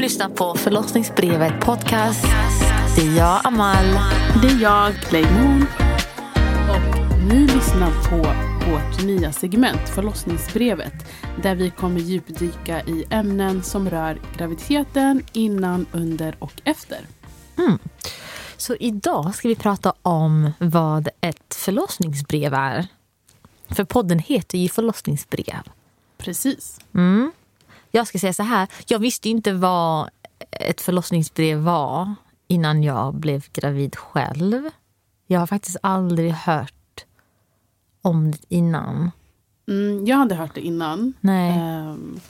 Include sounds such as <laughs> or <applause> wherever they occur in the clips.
lyssnar på Förlossningsbrevet podcast. Det är jag, Amal. Det är jag, Playmoon. Och ni lyssnar på vårt nya segment Förlossningsbrevet. Där vi kommer djupdyka i ämnen som rör graviditeten innan, under och efter. Så idag ska vi prata om vad ett förlossningsbrev är. För podden heter ju Förlossningsbrev. Precis. Mm. Jag ska säga så här, jag visste inte vad ett förlossningsbrev var innan jag blev gravid själv. Jag har faktiskt aldrig hört om det innan. Mm, jag hade hört det innan. Nej. Ehm,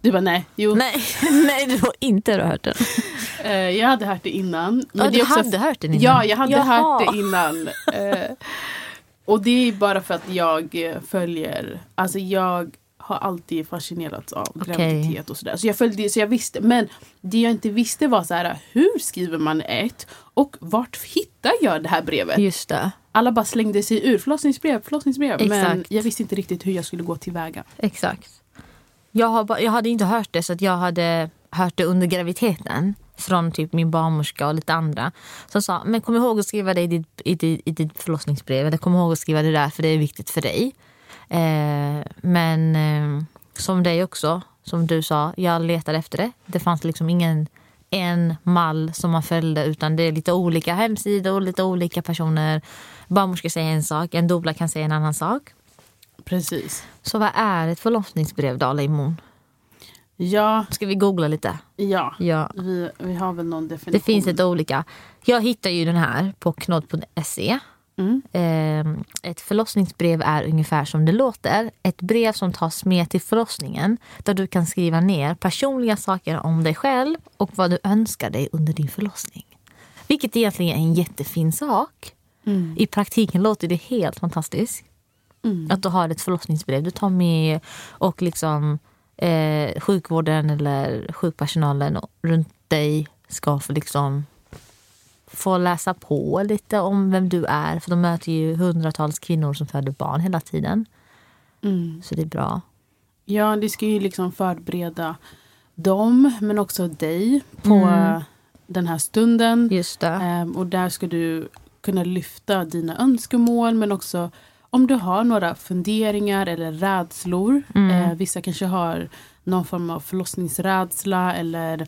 du bara nej, jo. Nej, <laughs> nej du har inte hört den. <laughs> Eh, jag hade hört det innan. Men Ja, det du också hade hört den innan? Ja, jag hade Jaha. hört det innan. Eh, och det är bara för att jag följer, alltså jag har alltid fascinerats av Okej. graviditet och sådär. Så jag följde så jag visste. Men det jag inte visste var så här, hur skriver man ett? Och vart hittar jag det här brevet? Just det. Alla bara slängde sig ur, förlossningsbrev, förlossningsbrev. Men Exakt. jag visste inte riktigt hur jag skulle gå tillväga. Exakt. Jag, har, jag hade inte hört det, så jag hade hört det under graviditeten från typ min barnmorska och lite andra som sa men kom ihåg att skriva det i ditt, i ditt, i ditt förlossningsbrev. Eller kom ihåg att skriva det där för det är viktigt för dig. Eh, men eh, som dig också, som du sa, jag letade efter det. Det fanns liksom ingen en mall som man följde utan det är lite olika hemsidor, lite olika personer. Barnmorskor säger en sak, en doula kan säga en annan sak. Precis. Så vad är ett förlossningsbrev då, Leimon? Ja, Ska vi googla lite? ja. Ja. Vi, vi har väl någon definition. Det finns lite olika. Jag hittar ju den här på knodd.se. Mm. Eh, Ett förlossningsbrev är ungefär som det låter. Ett brev som tas med till förlossningen där du kan skriva ner personliga saker om dig själv och vad du önskar dig under din förlossning. Vilket egentligen är en jättefin sak. Mm. I praktiken låter det helt fantastiskt. Mm. Att du har ett förlossningsbrev du tar med och liksom eh, sjukvården eller sjukpersonalen runt dig ska få liksom få läsa på lite om vem du är. För de möter ju hundratals kvinnor som föder barn hela tiden. Mm. Så det är bra. Ja, det ska ju liksom förbereda dem, men också dig på Mm. den här stunden. Just det. Ehm, och där ska du kunna lyfta dina önskemål, men också om du har några funderingar eller rädslor. Mm. Eh, vissa kanske har någon form av förlossningsrädsla eller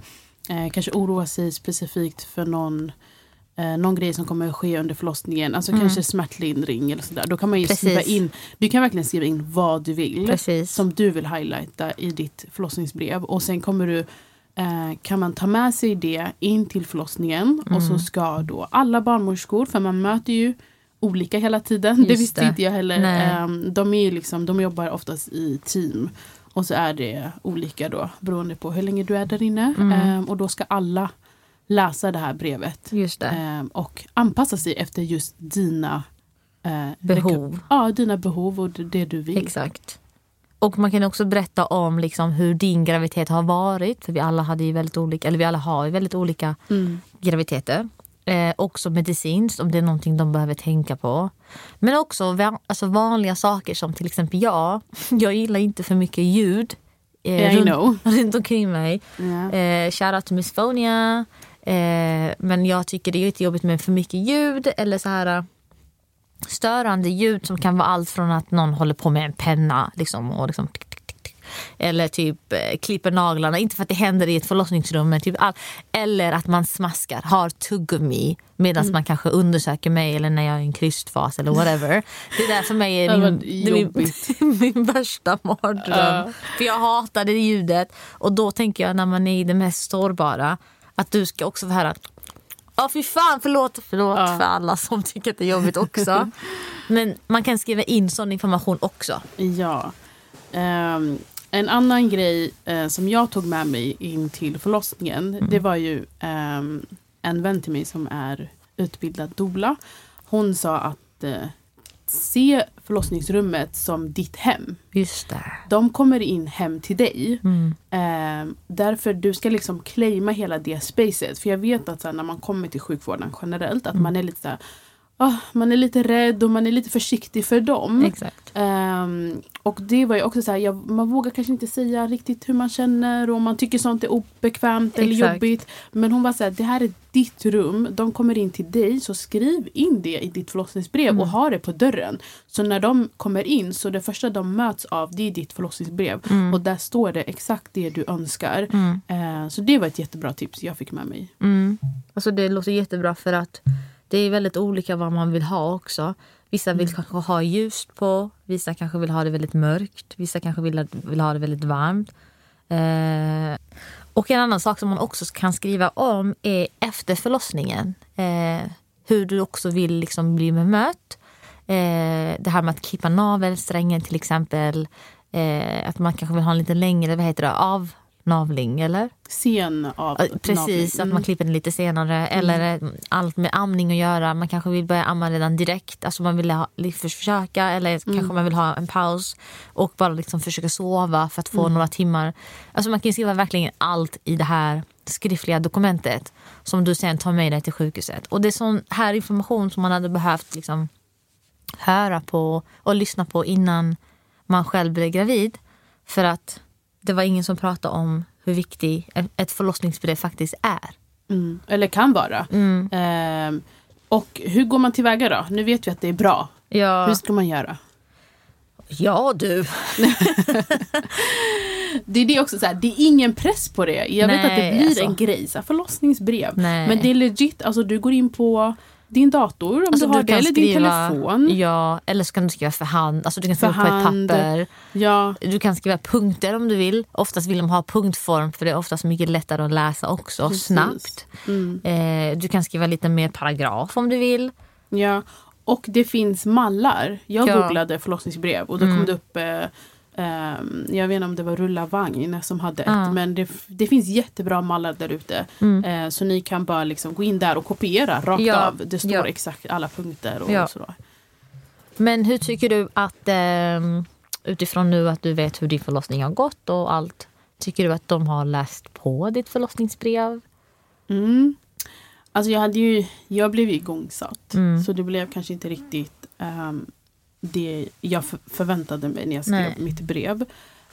eh, kanske oroar sig specifikt för någon eh, någon grej som kommer att ske under förlossningen, alltså Mm. kanske smärtlindring eller sådär. Då kan man ju Precis. skriva in, du kan verkligen skriva in vad du vill Precis. som du vill highlighta i ditt förlossningsbrev. Och sen kommer du, eh, kan man ta med sig det in till förlossningen och Mm. så ska då alla barnmorskor, för man möter ju olika hela tiden. det Just visste det. inte jag heller. Eh, de, är ju liksom, de jobbar oftast i team. Och så är det olika då beroende på hur länge du är där inne. Mm. Eh, och då ska alla läsa det här brevet. Det. Eh, och anpassa sig efter just dina eh, Behov. Ja, dina behov och det, du vill. Exakt. Och man kan också berätta om liksom hur din graviditet har varit. För vi alla hade ju väldigt olika, eller vi alla har ju väldigt olika Mm. graviditeter. Eh, också medicinskt om det är någonting de behöver tänka på. Men också va- alltså vanliga saker som till exempel jag. <laughs> Jag gillar inte för mycket ljud eh, Yeah, runt, <laughs> runt omkring mig. Ja. Eh, Shoutout till Miss Fonia. Eh, men jag tycker det är jättejobbigt med för mycket ljud eller så här eh, störande ljud som kan vara allt från att någon håller på med en penna liksom, och liksom eller typ eh, klipper naglarna, inte för att det händer i ett förlossningsrum men typ all, eller att man smaskar, har tuggummi medan Mm. man kanske undersöker mig eller när jag är i en krystfas eller whatever. Det där för mig är <laughs> min, min, jobbigt. <laughs> min värsta mardröm. Ja. För jag hatar det ljudet och då tänker jag när man är i det mest sårbara att du ska också få höra Ja fy fan, förlåt, förlåt Ja. för alla som tycker att det är jobbigt också. <laughs> Men man kan skriva in sån information också. Ja. Ehm, en annan grej eh, som jag tog med mig in till förlossningen, Mm. det var ju ehm, en vän till mig som är utbildad doula. Hon sa att eh, se förlossningsrummet som ditt hem. Just det. De kommer in hem till dig. Mm. Eh, därför du ska liksom claima hela det spacet. För jag vet att så här, när man kommer till sjukvården generellt att Mm. man är lite så här, ah, man är lite rädd och man är lite försiktig för dem. Exakt. Ehm, och det var ju också så här, jag, man vågar kanske inte säga riktigt hur man känner och om man tycker sånt är obekvämt eller Exakt. jobbigt. Men hon var så här, det här är ditt rum, de kommer in till dig så skriv in det i ditt förlossningsbrev Mm. och ha det på dörren. Så när de kommer in så det första de möts av det är ditt förlossningsbrev. Mm. Och där står det exakt det du önskar. Eh, så det var ett jättebra tips jag fick med mig. Mm. Alltså det låter jättebra för att det är väldigt olika vad man vill ha också. Vissa vill kanske ha ljust på, vissa kanske vill ha det väldigt mörkt, vissa kanske vill, vill ha det väldigt varmt. Eh, och en annan sak som man också kan skriva om är efter förlossningen. Eh, hur du också vill liksom bli bemött. Eh, det här med att klippa navelsträngen till exempel. Eh, att man kanske vill ha en lite längre, vad heter det, avnavling eller? Sen av Precis, att Mm. man klipper den lite senare. Eller eh, allt med amning att göra. Man kanske vill börja amma redan direkt. Alltså man vill ha, försöka eller kanske man vill ha en paus och bara liksom försöka sova för att få några timmar. Alltså man kan skriva verkligen allt i det här skriftliga dokumentet som du sen tar med dig till sjukhuset. Och det är sån här information som man hade behövt liksom höra på och lyssna på innan man själv blev gravid. För att det var ingen som pratade om hur viktig ett förlossningsbrev faktiskt är. Mm. Eller kan vara. Mm. Ehm, och hur går man tillväga då? Nu vet vi att det är bra. Ja, Hur ska man göra? ja du. <laughs> Det är det också, så här, det är ingen press på det. Jag vet att det Nej, blir alltså. en grej, så här, förlossningsbrev. Nej. Men det är legit, alltså du går in på din dator om Alltså, du har det, kan eller din telefon. Ja, eller så kan du skriva för hand. Alltså, du kan För skriva på ett papper. Ja, Du kan skriva punkter om du vill. Oftast vill de ha punktform för det är oftast mycket lättare att läsa också Precis. snabbt. Mm. Eh, du kan skriva lite mer paragraf om du vill. ja. Och det finns mallar. Jag Ja. Mm. googlade förlossningsbrev och då kom det upp eh, ehm, jag vet inte om det var Rulla Vagn som hade ett. Ja. Men det, det finns jättebra mallar där ute. Mm. Eh, så ni kan bara liksom gå in där och kopiera rakt Ja, av. Det står ja. exakt alla punkter och Ja. sådär. Men hur tycker du att eh, utifrån nu att du vet hur din förlossning har gått och allt. Tycker du att de har läst på ditt förlossningsbrev? Mm. Alltså jag hade ju, jag blev ju igångsatt. Mm. Så det blev kanske inte riktigt ehm, det jag för, förväntade mig när jag skrev Nej. mitt brev.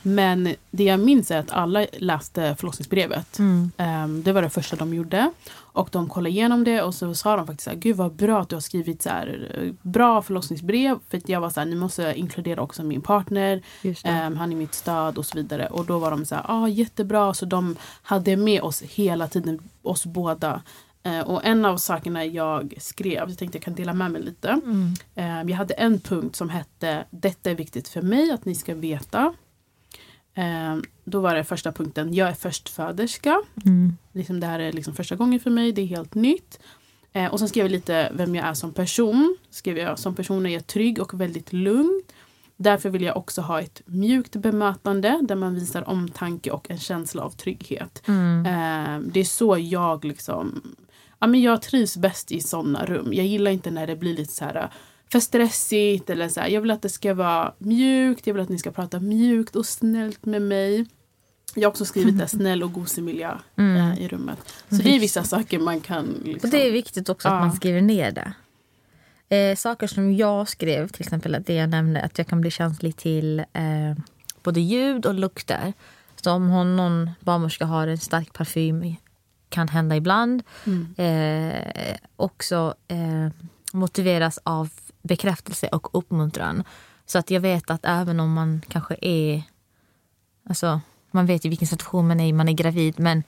Men det jag minns är att alla läste förlossningsbrevet. Mm. Ehm, det var det första de gjorde. Och de kollade igenom det och så sa de faktiskt så här, Gud vad bra att du har skrivit så här, bra förlossningsbrev. För jag var så här, ni måste inkludera också min partner. Ehm, han är mitt stöd och så vidare. Och då var de så här, ah, jättebra. Så de hade med oss hela tiden, oss båda. Eh, och en av sakerna jag skrev, jag tänkte jag kan dela med mig lite. Mm. Jag hade en punkt som hette, detta är viktigt för mig att ni ska veta. Ehm, då var det första punkten, jag är förstföderska. Mm. Liksom det här är liksom första gången för mig, det är helt nytt. Eh, och sen skrev jag lite vem jag är som person. Skrev jag, som person är jag trygg och väldigt lugn. Därför vill jag också ha ett mjukt bemötande där man visar omtanke och en känsla av trygghet. Mm. Eh, det är så jag liksom... Ja, men jag trivs bäst i sådana rum. Jag gillar inte när det blir lite så här eh, för stressigt. Eller så här. Jag vill att det ska vara mjukt. Jag vill att ni ska prata mjukt och snällt med mig. Jag har också skrivit där <laughs> snäll och gosig miljö Mm. eh, i rummet. Så det är vissa saker man kan... Liksom, Och det är viktigt också att Ja. man skriver ner det. Eh, saker som jag skrev, till exempel att det jag nämnde, att jag kan bli känslig till eh, både ljud och lukter. Så om hon, någon barnmorska har en stark parfym, kan hända ibland. Mm. Eh, också eh, motiveras av bekräftelse och uppmuntran. Så att jag vet att även om man kanske är... Alltså, man vet ju vilken situation man är i, man är gravid men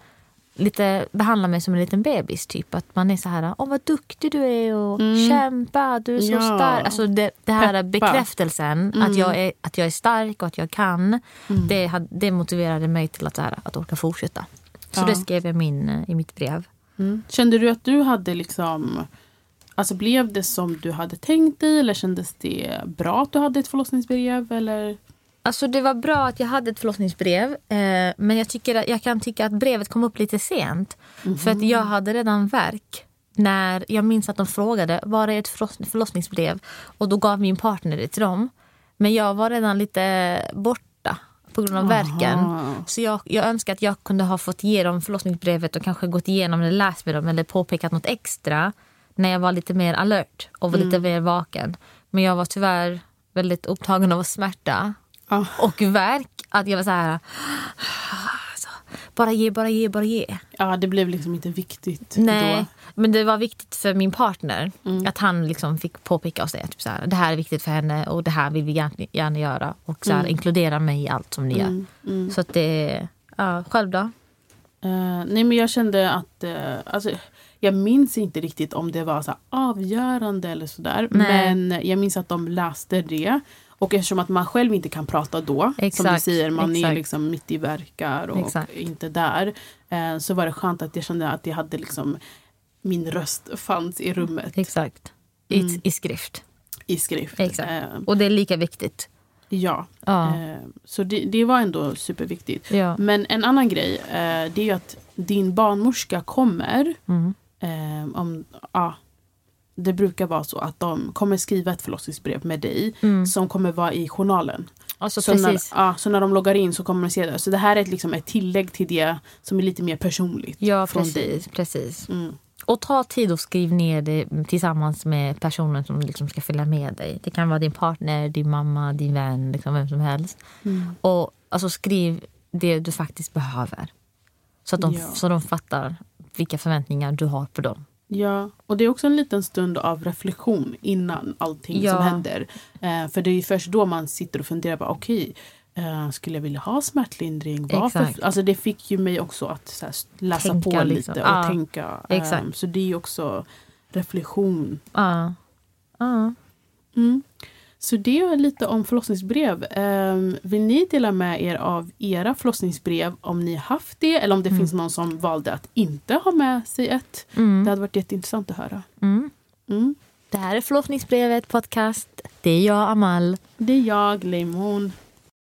lite behandla mig som en liten bebis. typ Att man är så här, åh vad duktig du är och Mm. kämpa, du är så Ja. stark. Alltså det, det här Peppa. bekräftelsen, Mm. att, jag är, att jag är stark och att jag kan. Mm. Det, det motiverade mig till att, så här, att orka fortsätta. Så Ja. det skrev jag min, eh, i mitt brev. Mm. Kände du att du hade liksom... Alltså blev det som du hade tänkt dig eller kändes det bra att du hade ett förlossningsbrev? Eller? Alltså det var bra att jag hade ett förlossningsbrev. Eh, men jag, tycker att, jag kan tycka att brevet kom upp lite sent. För att jag hade redan verk. När jag minns att de frågade var är ett förloss- förlossningsbrev. Och då gav min partner det till dem. Men jag var redan lite borta på grund av verken. Aha. Så jag, jag önskar att jag kunde ha fått ge dem förlossningsbrevet och kanske gått igenom eller läst med dem eller påpekat något extra när jag var lite mer alert och var lite mer vaken. Men jag var tyvärr väldigt upptagen av smärta Ja. och värk. Att jag var så här... Bara ge, bara ge, bara ge. ja, det blev liksom inte viktigt Nej, då. men det var viktigt för min partner Mm. att han liksom fick påpeka och säga typ så här, det här är viktigt för henne och det här vill vi gärna, gärna göra. Och så här, inkludera mig i allt som ni gör. Mm, mm. Så att det, ja, själv då? Eh, nej men jag kände att, uh, alltså, jag minns inte riktigt om det var så avgörande eller sådär. Men jag minns att de läste det. Och eftersom att man själv inte kan prata då, som du Exakt, säger, man är exakt. liksom mitt i verkar och Exakt. inte där. eh, så var det skönt att jag kände att jag hade liksom, min röst fanns i rummet Exakt. I, Mm. I skrift. i skrift. Exakt. Eh, Och det är lika viktigt. ja, eh, så det, det var ändå superviktigt. ja. Men en annan grej, det är ju att din barnmorska kommer Mm. Om, ja, det brukar vara så att de kommer skriva ett förlossningsbrev med dig Mm. som kommer vara i journalen. Alltså så, när, ja, så när de loggar in så kommer de se det. Så det här är ett, liksom ett tillägg till det som är lite mer personligt. Ja, från precis. precis. Mm. Och ta tid och skriv ner det tillsammans med personen som liksom ska följa med dig. Det kan vara din partner, din mamma, din vän, liksom vem som helst. Mm. Och alltså, skriv det du faktiskt behöver. Så att de, Ja. så de fattar vilka förväntningar du har på dem. Ja, och det är också en liten stund av reflektion innan allting Ja. som händer. Eh, för det är ju först då man sitter och funderar på okej, eh, skulle jag vilja ha smärtlindring? Varför? Exakt. Alltså det fick ju mig också att så här, läsa Tänka på liksom. lite och Ja, tänka. Eh, så det är också reflektion Ja. Ja. Mm. Så det är lite om förlossningsbrev. Um, vill ni dela med er av era förlossningsbrev om ni haft det eller om det finns någon som valde att inte ha med sig ett? Mm. Det hade varit jätteintressant att höra. Mm. Mm. Det här är förlossningsbrevet podcast. Det är jag, Amal. Det är jag, Leimon.